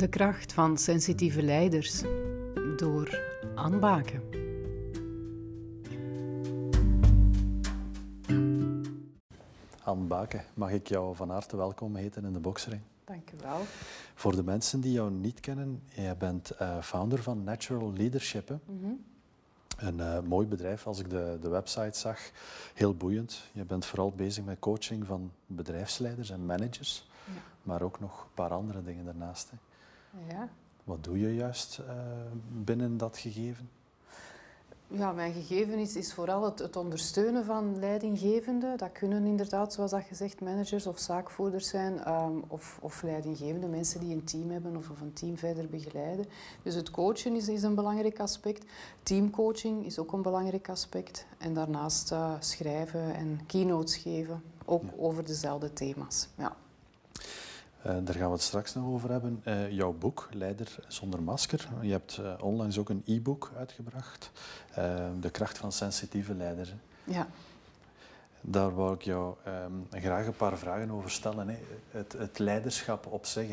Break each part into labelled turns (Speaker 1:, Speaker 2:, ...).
Speaker 1: De kracht van sensitieve leiders door Anne Baken.
Speaker 2: Anne Baken, mag ik jou van harte welkom heten in de boksering?
Speaker 1: Dank u wel.
Speaker 2: Voor de mensen die jou niet kennen, jij bent uh, founder van Natural Leadership. Hè? Een uh, mooi bedrijf, als ik de, de website zag. Heel boeiend. Je bent vooral bezig met coaching van bedrijfsleiders en managers. Ja. Maar ook nog een paar andere dingen daarnaast. Hè.
Speaker 1: Ja.
Speaker 2: Wat doe je juist uh, binnen dat gegeven?
Speaker 1: Ja, mijn gegeven is, is vooral het, het, ondersteunen van leidinggevenden. Dat kunnen inderdaad, zoals dat gezegd, managers of zaakvoerders zijn, um, of, of leidinggevende mensen die een team hebben of, of een team verder begeleiden. Dus het coachen is, is een belangrijk aspect. Teamcoaching is ook een belangrijk aspect. En daarnaast uh, schrijven en keynotes geven, ook ja. over dezelfde thema's. Ja.
Speaker 2: Uh, daar gaan we het straks nog over hebben. Uh, jouw boek, Leider zonder masker. Je hebt uh, onlangs ook een e-book uitgebracht. de kracht van sensitieve leiders.
Speaker 1: Ja.
Speaker 2: Daar wou ik jou um, graag een paar vragen over stellen. Hè. Het, het, leiderschap op zich.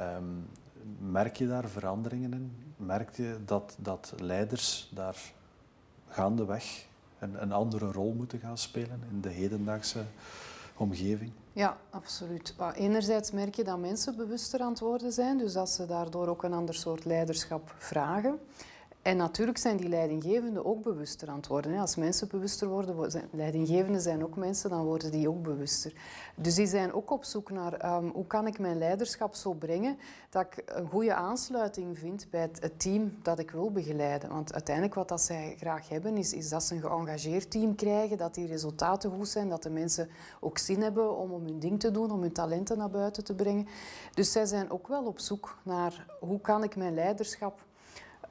Speaker 2: Um, merk je daar veranderingen in? Merk je dat, dat leiders daar gaandeweg een, een andere rol moeten gaan spelen in de hedendaagse omgeving?
Speaker 1: Ja, absoluut. Maar enerzijds merk je dat mensen bewuster aan het worden zijn, dus dat ze daardoor ook een ander soort leiderschap vragen. En natuurlijk zijn die leidinggevenden ook bewuster aan het worden. Als mensen bewuster worden, leidinggevenden zijn ook mensen, dan worden die ook bewuster. Dus die zijn ook op zoek naar um, hoe kan ik mijn leiderschap zo brengen dat ik een goede aansluiting vind bij het, het, team dat ik wil begeleiden. Want uiteindelijk wat dat zij graag hebben, is, is dat ze een geëngageerd team krijgen, dat die resultaten goed zijn, dat de mensen ook zin hebben om, om hun ding te doen, om hun talenten naar buiten te brengen. Dus zij zijn ook wel op zoek naar hoe kan ik mijn leiderschap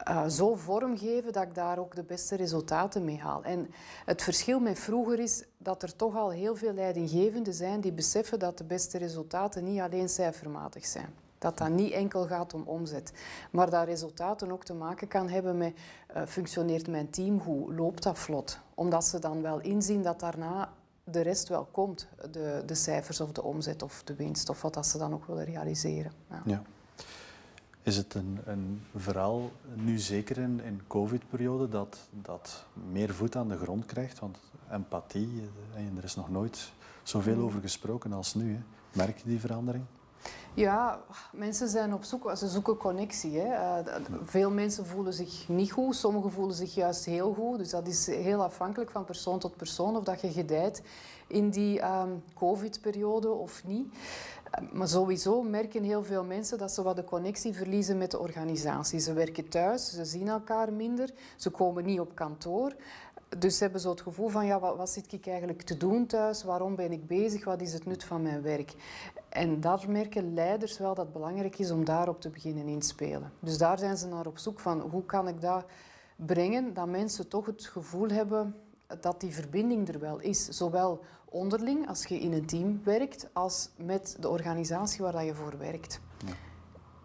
Speaker 1: uh, zo vormgeven dat ik daar ook de beste resultaten mee haal. En het verschil met vroeger is dat er toch al heel veel leidinggevenden zijn die beseffen dat de beste resultaten niet alleen cijfermatig zijn. Dat dat niet enkel gaat om omzet, maar dat resultaten ook te maken kan hebben met uh, functioneert mijn team goed, loopt dat vlot. Omdat ze dan wel inzien dat daarna de rest wel komt, de, de cijfers of de omzet of de winst of wat dat ze dan ook willen realiseren.
Speaker 2: Ja. Is het een, een verhaal, nu zeker in, in covid-periode, dat, dat meer voet aan de grond krijgt? Want empathie, eh, er is nog nooit zoveel over gesproken als nu. Hè. Merk je die verandering?
Speaker 1: Ja, mensen zijn op zoek, ze zoeken connectie. Hè. Uh, veel mensen voelen zich niet goed, sommigen voelen zich juist heel goed. Dus dat is heel afhankelijk van persoon tot persoon of dat je gedijt in die um, covid-periode of niet. Maar sowieso merken heel veel mensen dat ze wat de connectie verliezen met de organisatie. Ze werken thuis, ze zien elkaar minder, ze komen niet op kantoor. Dus ze hebben zo het gevoel van, ja, wat, wat zit ik eigenlijk te doen thuis? Waarom ben ik bezig? Wat is het nut van mijn werk? En daar merken leiders wel dat het belangrijk is om daarop te beginnen inspelen. Dus daar zijn ze naar op zoek van, hoe kan ik dat brengen, dat mensen toch het gevoel hebben dat die verbinding er wel is. Zowel onderling, als je in een team werkt, als met de organisatie waar je voor werkt. Ja.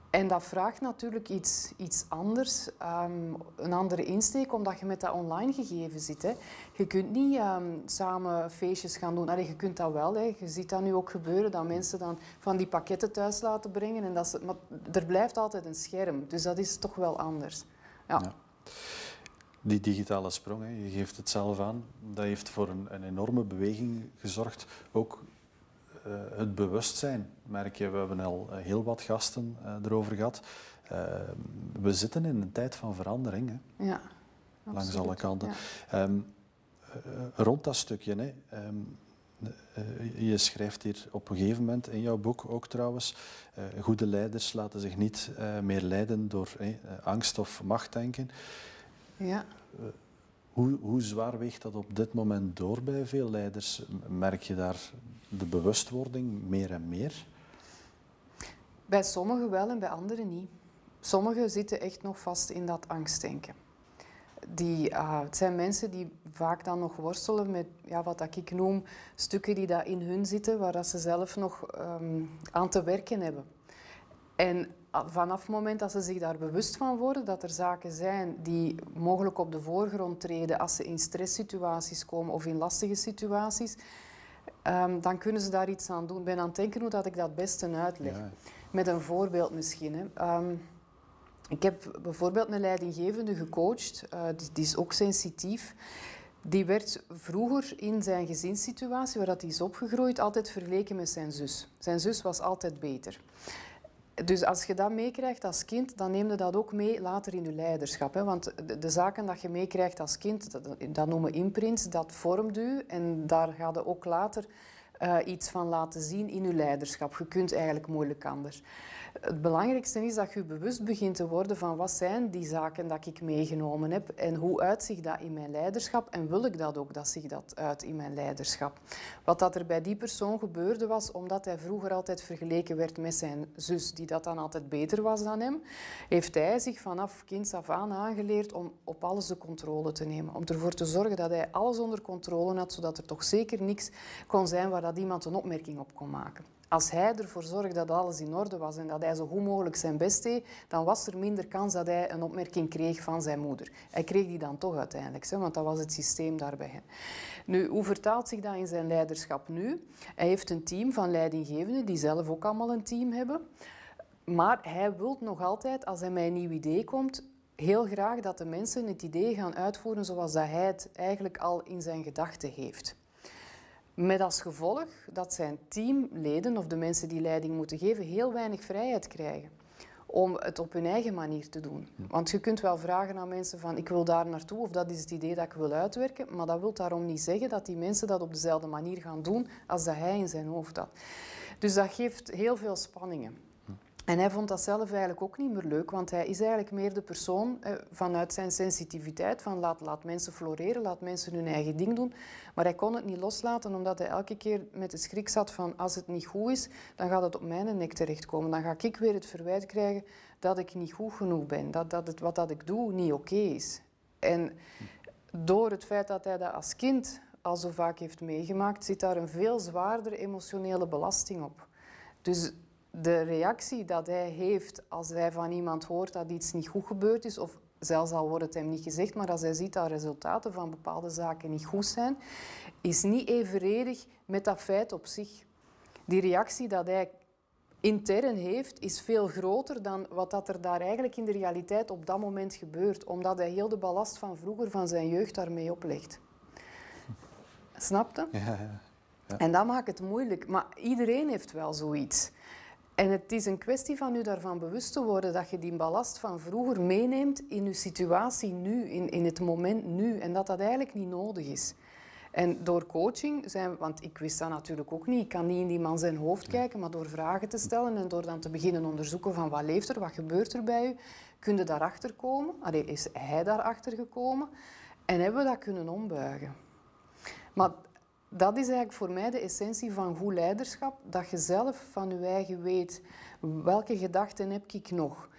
Speaker 1: En dat vraagt natuurlijk iets, iets anders, um, een andere insteek, omdat je met dat online gegeven zit. Hè. Je kunt niet um, samen feestjes gaan doen. Allee, je kunt dat wel. Hè. Je ziet dat nu ook gebeuren, dat mensen dan van die pakketten thuis laten brengen. En dat ze, maar er blijft altijd een scherm, dus dat is toch wel anders. ja. ja
Speaker 2: die digitale sprong, hè, je geeft het zelf aan, dat heeft voor een, een enorme beweging gezorgd. Ook uh, het bewustzijn, merk je, we hebben al eh, heel wat gasten uh, erover gehad. Uh, we zitten in een tijd van verandering, hè,
Speaker 1: ja,
Speaker 2: langs alle kanten. Ja. Um, rond dat stukje, hè, um, je schrijft hier op een gegeven moment in jouw boek ook trouwens, goede leiders laten zich niet meer leiden door angst of machtdenken.
Speaker 1: Ja.
Speaker 2: Hoe, hoe zwaar weegt dat op dit moment door bij veel leiders? Merk je daar de bewustwording meer en meer?
Speaker 1: Bij sommigen wel en bij anderen niet. Sommigen zitten echt nog vast in dat angstdenken. Die, uh, het zijn mensen die vaak dan nog worstelen met ja, wat ik noem stukken die daar in hun zitten, waar dat ze zelf nog um, aan te werken hebben. En vanaf het moment dat ze zich daar bewust van worden, dat er zaken zijn die mogelijk op de voorgrond treden als ze in stresssituaties komen of in lastige situaties, um, dan kunnen ze daar iets aan doen. Ik ben aan het denken hoe dat ik dat beste uitleg. Met een voorbeeld misschien. Hè. Ehm, ik heb bijvoorbeeld een leidinggevende gecoacht, uh, die, die, is ook sensitief. Die werd vroeger in zijn gezinssituatie, waar dat hij is opgegroeid, altijd vergeleken met zijn zus. Zijn zus was altijd beter. Dus als je dat meekrijgt als kind, dan neem je dat ook mee later in je leiderschap. Hè? Want de, zaken dat je meekrijgt als kind, dat, dat noemen imprints, dat vormt u. En daar ga je ook later uh, iets van laten zien in je leiderschap. Je kunt eigenlijk moeilijk anders. Het belangrijkste is dat je bewust begint te worden van wat zijn die zaken dat ik meegenomen heb en hoe uitzicht dat in mijn leiderschap en wil ik dat ook dat zich dat uit in mijn leiderschap. Wat dat er bij die persoon gebeurde was omdat hij vroeger altijd vergeleken werd met zijn zus die dat dan altijd beter was dan hem, heeft hij zich vanaf kinds af aan aangeleerd om op alles de controle te nemen. Om ervoor te zorgen dat hij alles onder controle had, zodat er toch zeker niks kon zijn waar dat iemand een opmerking op kon maken. Als hij ervoor zorgde dat alles in orde was en dat hij zo goed mogelijk zijn best deed, dan was er minder kans dat hij een opmerking kreeg van zijn moeder. Hij kreeg die dan toch uiteindelijk, want dat was het systeem daarbij. Nu, hoe vertaalt zich dat in zijn leiderschap nu? Hij heeft een team van leidinggevenden die zelf ook allemaal een team hebben. Maar hij wil nog altijd, als hij met een nieuw idee komt, heel graag dat de mensen het idee gaan uitvoeren zoals dat hij het eigenlijk al in zijn gedachten heeft. Met als gevolg dat zijn teamleden of de mensen die leiding moeten geven heel weinig vrijheid krijgen om het op hun eigen manier te doen. Want je kunt wel vragen aan mensen van ik wil daar naartoe of dat is het idee dat ik wil uitwerken, maar dat wil daarom niet zeggen dat die mensen dat op dezelfde manier gaan doen als dat hij in zijn hoofd had. Dus dat geeft heel veel spanningen. En hij vond dat zelf eigenlijk ook niet meer leuk, want hij is eigenlijk meer de persoon eh, vanuit zijn sensitiviteit van laat, laat mensen floreren, laat mensen hun eigen ding doen. Maar hij kon het niet loslaten omdat hij elke keer met de schrik zat van als het niet goed is, dan gaat het op mijn nek terechtkomen. Dan ga ik weer het verwijt krijgen dat ik niet goed genoeg ben, dat, dat het, wat dat ik doe niet oké is. En door het feit dat hij dat als kind al zo vaak heeft meegemaakt, zit daar een veel zwaardere emotionele belasting op. Dus de reactie dat hij heeft als hij van iemand hoort dat iets niet goed gebeurd is, of zelfs al wordt het hem niet gezegd, maar als hij ziet dat resultaten van bepaalde zaken niet goed zijn, is niet evenredig met dat feit op zich. Die reactie dat hij intern heeft, is veel groter dan wat dat er daar eigenlijk in de realiteit op dat moment gebeurt, omdat hij heel de ballast van vroeger, van zijn jeugd, daarmee oplegt. Snapte? Ja, ja. En dat maakt het moeilijk. Maar iedereen heeft wel zoiets. En het is een kwestie van u daarvan bewust te worden dat je die ballast van vroeger meeneemt in uw situatie nu, in, in het moment nu. En dat dat eigenlijk niet nodig is. En door coaching zijn, want ik wist dat natuurlijk ook niet, ik kan niet in die man zijn hoofd kijken, maar door vragen te stellen en door dan te beginnen onderzoeken van wat leeft er, wat gebeurt er bij u, kun je daarachter komen. Allee, is hij daarachter gekomen en hebben we dat kunnen ombuigen. Maar dat is eigenlijk voor mij de essentie van goed leiderschap. Dat je zelf van je eigen weet welke gedachten heb ik nog.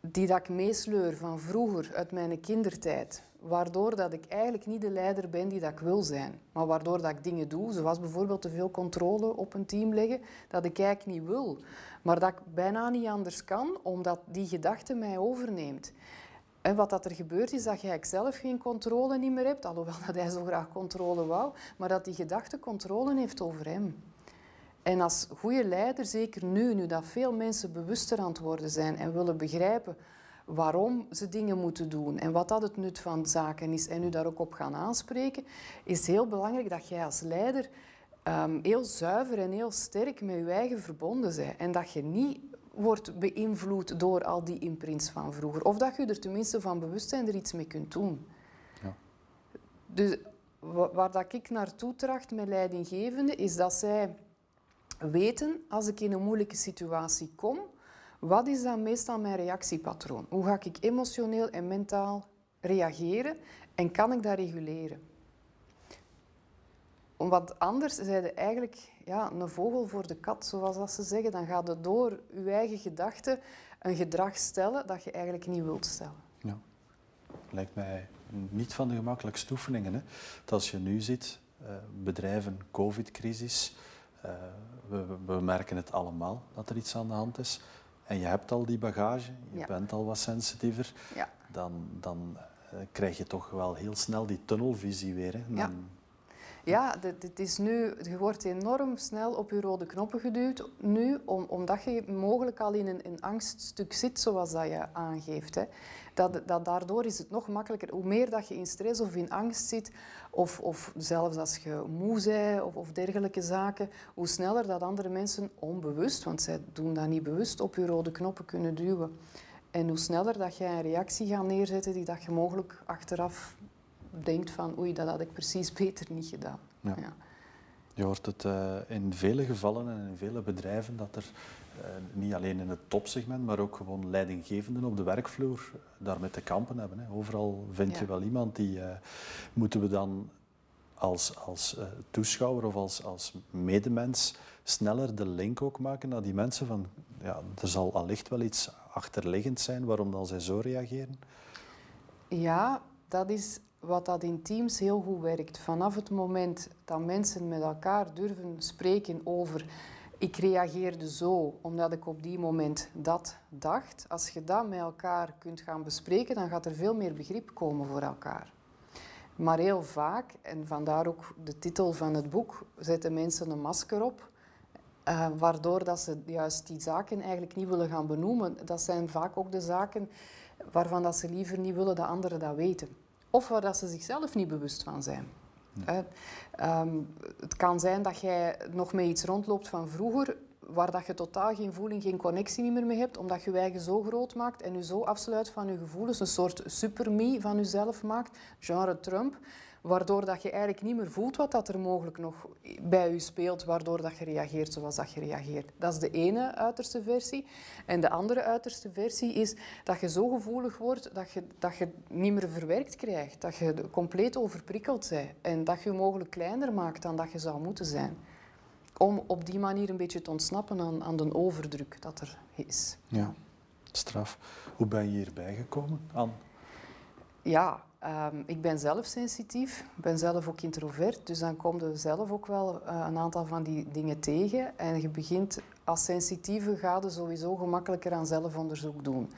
Speaker 1: Die dat ik meesleur van vroeger, uit mijn kindertijd. Waardoor dat ik eigenlijk niet de leider ben die dat ik wil zijn. Maar waardoor dat ik dingen doe, zoals bijvoorbeeld te veel controle op een team leggen, dat ik eigenlijk niet wil. Maar dat ik bijna niet anders kan, omdat die gedachte mij overneemt. En wat dat er gebeurt is dat jij zelf geen controle niet meer hebt, alhoewel dat hij zo graag controle wou, maar dat die gedachte controle heeft over hem. En als goede leider, zeker nu, nu dat veel mensen bewuster aan het worden zijn en willen begrijpen waarom ze dingen moeten doen en wat dat het nut van zaken is en u daar ook op gaan aanspreken, is het heel belangrijk dat jij als leider um, heel zuiver en heel sterk met je eigen verbonden bent. En dat je niet wordt beïnvloed door al die imprints van vroeger. Of dat je er tenminste van bewust zijn er iets mee kunt doen. Ja. Dus waar dat ik naartoe tracht met leidinggevenden, is dat zij weten, als ik in een moeilijke situatie kom, wat is dan meestal mijn reactiepatroon? Hoe ga ik emotioneel en mentaal reageren en kan ik dat reguleren? Want anders zijn je eigenlijk ja, een vogel voor de kat, zoals dat ze zeggen. Dan gaat het door je eigen gedachten een gedrag stellen dat je eigenlijk niet wilt stellen. Ja.
Speaker 2: Lijkt mij niet van de gemakkelijkste oefeningen. Hè? Dat als je nu ziet, uh, bedrijven, covid-crisis, uh, we, we, merken het allemaal dat er iets aan de hand is. En je hebt al die bagage, je bent al wat sensitiever. Ja. Dan, dan uh, krijg je toch wel heel snel die tunnelvisie weer. Hè? Dan,
Speaker 1: Ja, het is nu, je wordt enorm snel op je rode knoppen geduwd nu, om, omdat je mogelijk al in een, angststuk zit, zoals dat je aangeeft. Hè. Dat, dat, daardoor is het nog makkelijker. Hoe meer dat je in stress of in angst zit, of, of zelfs als je moe bent of, of dergelijke zaken, hoe sneller dat andere mensen onbewust, want zij doen dat niet bewust, op je rode knoppen kunnen duwen. En hoe sneller dat jij een reactie gaat neerzetten die dat je mogelijk achteraf denkt van oei, dat had ik precies beter niet gedaan. Ja.
Speaker 2: Je hoort het uh, in vele gevallen en in vele bedrijven dat er uh, niet alleen in het topsegment, maar ook gewoon leidinggevenden op de werkvloer daarmee te kampen hebben. Hè. Overal vind je wel iemand die uh, moeten we dan als, als toeschouwer of als, als medemens sneller de link ook maken naar die mensen van ja, er zal allicht wel iets achterliggend zijn waarom dan zij zo reageren?
Speaker 1: Ja, dat is wat dat in teams heel goed werkt. Vanaf het moment dat mensen met elkaar durven spreken over ik reageerde zo omdat ik op die moment dat dacht. Als je dat met elkaar kunt gaan bespreken, dan gaat er veel meer begrip komen voor elkaar. Maar heel vaak, en vandaar ook de titel van het boek, zetten mensen een masker op. Uh, waardoor dat ze juist die zaken eigenlijk niet willen gaan benoemen. Dat zijn vaak ook de zaken waarvan dat ze liever niet willen dat anderen dat weten. Of waar dat ze zichzelf niet bewust van zijn. Ehm, het kan zijn dat jij nog met iets rondloopt van vroeger, waar dat je totaal geen voeling, geen connectie meer mee hebt, omdat je je eigen zo groot maakt en je zo afsluit van je gevoelens, een soort super-me van jezelf maakt, genre Trump waardoor dat je eigenlijk niet meer voelt wat dat er mogelijk nog bij je speelt, waardoor dat je reageert zoals dat je reageert. Dat is de ene uiterste versie. En de andere uiterste versie is dat je zo gevoelig wordt dat je, dat je niet meer verwerkt krijgt, dat je compleet overprikkeld bent en dat je je mogelijk kleiner maakt dan dat je zou moeten zijn. Om op die manier een beetje te ontsnappen aan, aan de overdruk dat er is.
Speaker 2: Ja, straf. Hoe ben je hierbij gekomen, Anne?
Speaker 1: Ja, Um, ik ben zelf sensitief, ben zelf ook introvert, dus dan kom je zelf ook wel uh, een aantal van die dingen tegen. En je begint als sensitieve ga je sowieso gemakkelijker aan zelfonderzoek doen.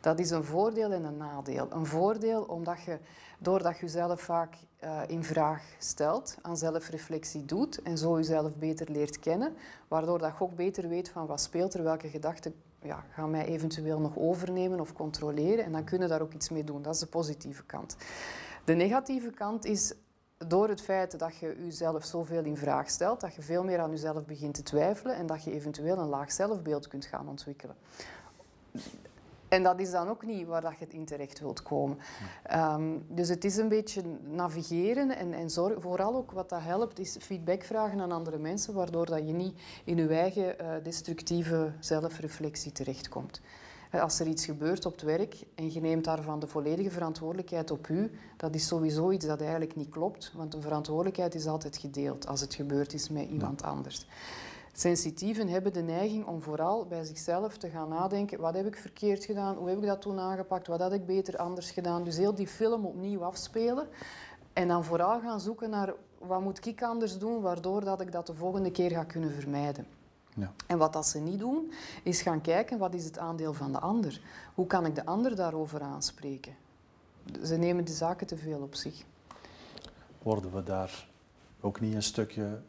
Speaker 1: Dat is een voordeel en een nadeel. Een voordeel omdat je, doordat je jezelf vaak uh, in vraag stelt, aan zelfreflectie doet en zo jezelf beter leert kennen, waardoor dat je ook beter weet van wat speelt er, welke gedachten ja, gaan mij eventueel nog overnemen of controleren. En dan kunnen daar ook iets mee doen. Dat is de positieve kant. De negatieve kant is door het feit dat je jezelf zoveel in vraag stelt, dat je veel meer aan jezelf begint te twijfelen en dat je eventueel een laag zelfbeeld kunt gaan ontwikkelen. En dat is dan ook niet waar dat je het in terecht wilt komen. Um, dus het is een beetje navigeren en, en zorg, vooral ook wat dat helpt, is feedback vragen aan andere mensen, waardoor dat je niet in je eigen uh, destructieve zelfreflectie terechtkomt. Als er iets gebeurt op het werk en je neemt daarvan de volledige verantwoordelijkheid op u, dat is sowieso iets dat eigenlijk niet klopt, want de verantwoordelijkheid is altijd gedeeld als het gebeurd is met iemand anders. Sensitieven hebben de neiging om vooral bij zichzelf te gaan nadenken: wat heb ik verkeerd gedaan? Hoe heb ik dat toen aangepakt? Wat had ik beter anders gedaan? Dus heel die film opnieuw afspelen. En dan vooral gaan zoeken naar wat moet ik anders doen, waardoor dat ik dat de volgende keer ga kunnen vermijden. Ja. En wat dat ze niet doen, is gaan kijken wat is het aandeel van de ander. Hoe kan ik de ander daarover aanspreken? Ze nemen de zaken te veel op zich.
Speaker 2: Worden we daar ook niet een stukje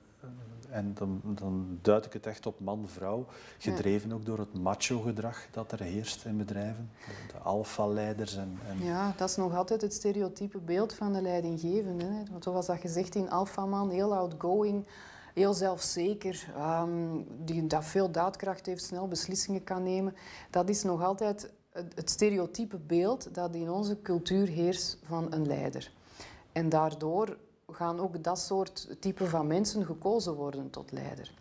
Speaker 2: en dan, dan duid ik het echt op man-vrouw, gedreven ook door het macho-gedrag dat er heerst in bedrijven, de, de alfa-leiders. En, en,
Speaker 1: Ja, dat is nog altijd het stereotype beeld van de leidinggevende. Hè. Want zoals dat gezegd in alfa-man, heel outgoing, heel zelfzeker, um, die dat veel daadkracht heeft, snel beslissingen kan nemen. Dat is nog altijd het, het stereotype beeld dat in onze cultuur heerst van een leider. En daardoor gaan ook dat soort type van mensen gekozen worden tot leider.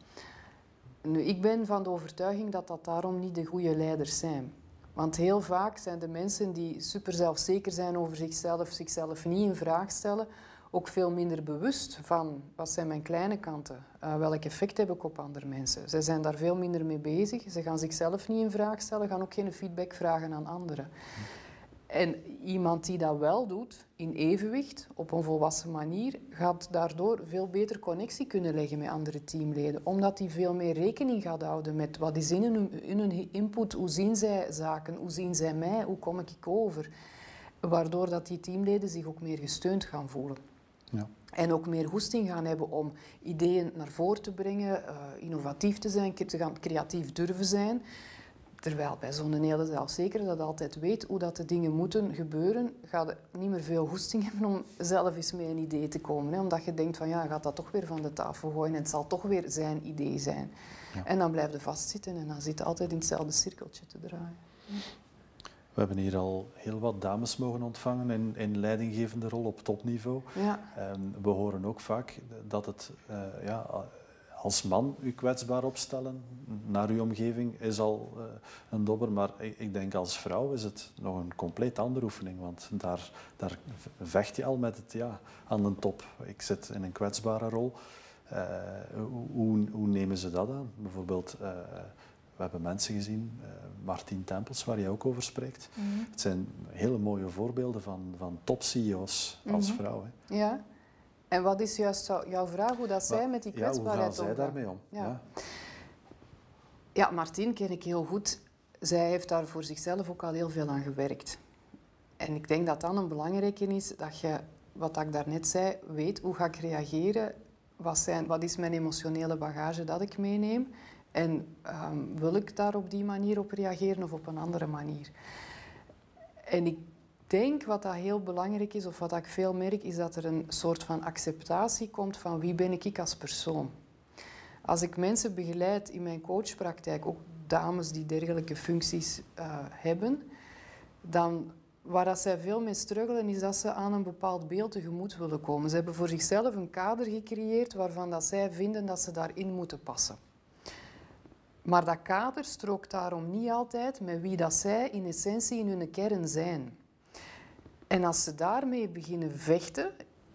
Speaker 1: Nu, ik ben van de overtuiging dat dat daarom niet de goede leiders zijn. Want heel vaak zijn de mensen die super zelfzeker zijn over zichzelf, zichzelf niet in vraag stellen, ook veel minder bewust van wat zijn mijn kleine kanten, uh, welk effect heb ik op andere mensen. Ze zijn daar veel minder mee bezig, ze gaan zichzelf niet in vraag stellen, gaan ook geen feedback vragen aan anderen. En iemand die dat wel doet, in evenwicht, op een volwassen manier, gaat daardoor veel beter connectie kunnen leggen met andere teamleden. Omdat hij veel meer rekening gaat houden met wat is in hun, in hun input, hoe zien zij zaken, hoe zien zij mij, hoe kom ik over. Waardoor dat die teamleden zich ook meer gesteund gaan voelen.
Speaker 2: Ja.
Speaker 1: En ook meer goesting gaan hebben om ideeën naar voren te brengen, uh, innovatief te zijn, te gaan creatief durven zijn. Terwijl bij zo'n hele zelfzeker dat altijd weet hoe dat de dingen moeten gebeuren, gaat niet meer veel goesting hebben om zelf eens met een idee te komen. Hè? Omdat je denkt van ja, gaat dat toch weer van de tafel gooien en het zal toch weer zijn idee zijn. Ja. En dan blijf je vastzitten en dan zit je altijd in hetzelfde cirkeltje te draaien.
Speaker 2: We hebben hier al heel wat dames mogen ontvangen in, in leidinggevende rol op topniveau. Ja. we horen ook vaak dat het uh, ja, als man u kwetsbaar opstellen naar uw omgeving is al uh, een dobber. Maar ik, ik, denk als vrouw is het nog een compleet andere oefening. Want daar, daar vecht je al met het ja, aan de top. Ik zit in een kwetsbare rol. Uh, hoe, hoe, nemen ze dat aan? Bijvoorbeeld, uh, we hebben mensen gezien, Martien Tempels, waar jij ook over spreekt. Mhm. Het zijn hele mooie voorbeelden van, van top-CEO's als mm vrouw. Hè.
Speaker 1: Ja. En wat is juist jouw vraag, hoe dat zij met die kwetsbaarheid
Speaker 2: ja, hoe gaan zij daarmee om?
Speaker 1: Ja. ja. Martien ken ik heel goed. Zij heeft daar voor zichzelf ook al heel veel aan gewerkt. En ik denk dat dan een belangrijke is dat je, wat ik daarnet zei, weet hoe ga ik reageren, wat, zijn, wat is mijn emotionele bagage dat ik meeneem en um, wil ik daar op die manier op reageren of op een andere manier. En ik denk wat dat heel belangrijk is, of wat ik veel merk, is dat er een soort van acceptatie komt van wie ben ik als persoon. Als ik mensen begeleid in mijn coachpraktijk, ook dames die dergelijke functies uh, hebben, dan waar dat zij veel mee struggelen, is dat ze aan een bepaald beeld tegemoet willen komen. Ze hebben voor zichzelf een kader gecreëerd waarvan dat zij vinden dat ze daarin moeten passen. Maar dat kader strookt daarom niet altijd met wie dat zij in essentie in hun kern zijn. En als ze daarmee beginnen vechten,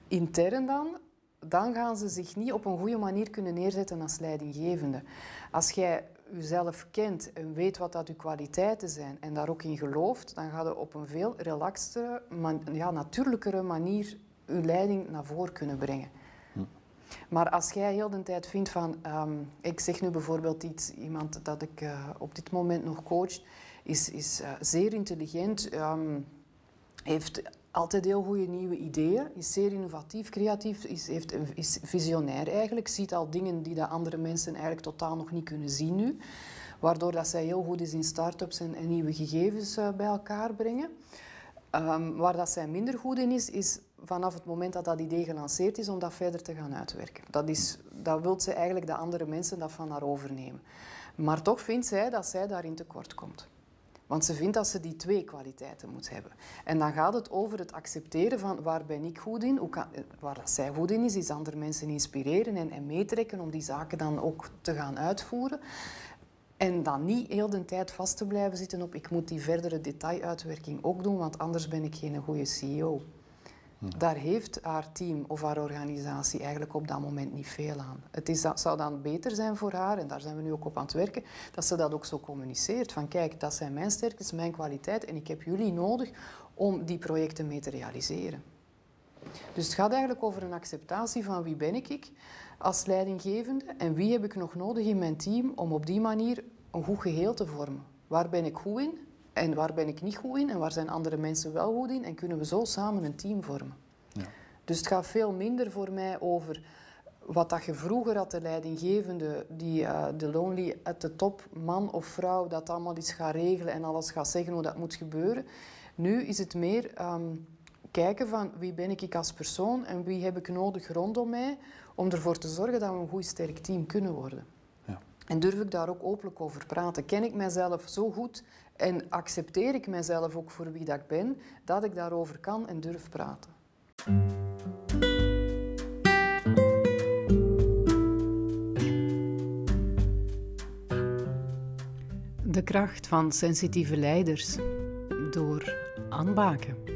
Speaker 1: intern dan, dan gaan ze zich niet op een goede manier kunnen neerzetten als leidinggevende. Als jij jezelf kent en weet wat dat je kwaliteiten zijn en daar ook in gelooft, dan ga je op een veel relaxtere, ja, natuurlijkere manier je leiding naar voren kunnen brengen. Hm. Maar als jij heel de tijd vindt van, ehm, ik zeg nu bijvoorbeeld iets, iemand dat ik uh, op dit moment nog coach, is, is uh, zeer intelligent, um, heeft altijd heel goede nieuwe ideeën, is zeer innovatief, creatief, is, heeft, is visionair eigenlijk, ziet al dingen die dat andere mensen eigenlijk totaal nog niet kunnen zien nu. Waardoor dat zij heel goed is in start-ups en, nieuwe gegevens uh, bij elkaar brengen. Um, waar dat zij minder goed in is, is vanaf het moment dat dat idee gelanceerd is, om dat verder te gaan uitwerken. Dat, is, dat wil ze eigenlijk dat andere mensen dat van haar overnemen. Maar toch vindt zij dat zij daarin tekort komt. Want ze vindt dat ze die twee kwaliteiten moet hebben. En dan gaat het over het accepteren van waar ben ik goed in, hoe kan, waar dat zij goed in is, is andere mensen inspireren en, en meetrekken om die zaken dan ook te gaan uitvoeren. En dan niet heel de tijd vast te blijven zitten op ik moet die verdere detailuitwerking ook doen, want anders ben ik geen goede CEO. Daar heeft haar team of haar organisatie eigenlijk op dat moment niet veel aan. Het is, dat zou dan beter zijn voor haar, en daar zijn we nu ook op aan het werken, dat ze dat ook zo communiceert. Van kijk, dat zijn mijn sterktes, mijn kwaliteit en ik heb jullie nodig om die projecten mee te realiseren. Dus het gaat eigenlijk over een acceptatie van wie ben ik als leidinggevende en wie heb ik nog nodig in mijn team om op die manier een goed geheel te vormen. Waar ben ik goed in en waar ben ik niet goed in en waar zijn andere mensen wel goed in? En kunnen we zo samen een team vormen? Ja. Dus het gaat veel minder voor mij over wat dat je vroeger had, de leidinggevende, die uh, de lonely at the top, man of vrouw, dat allemaal iets gaat regelen en alles gaat zeggen hoe dat moet gebeuren. Nu is het meer ehm, kijken van wie ben ik als persoon en wie heb ik nodig rondom mij om ervoor te zorgen dat we een goed sterk team kunnen worden. Ja. En durf ik daar ook openlijk over praten? Ken ik mijzelf zo goed en accepteer ik mezelf ook voor wie dat ik ben, dat ik daarover kan en durf praten. De kracht van sensitieve leiders door aanbaken.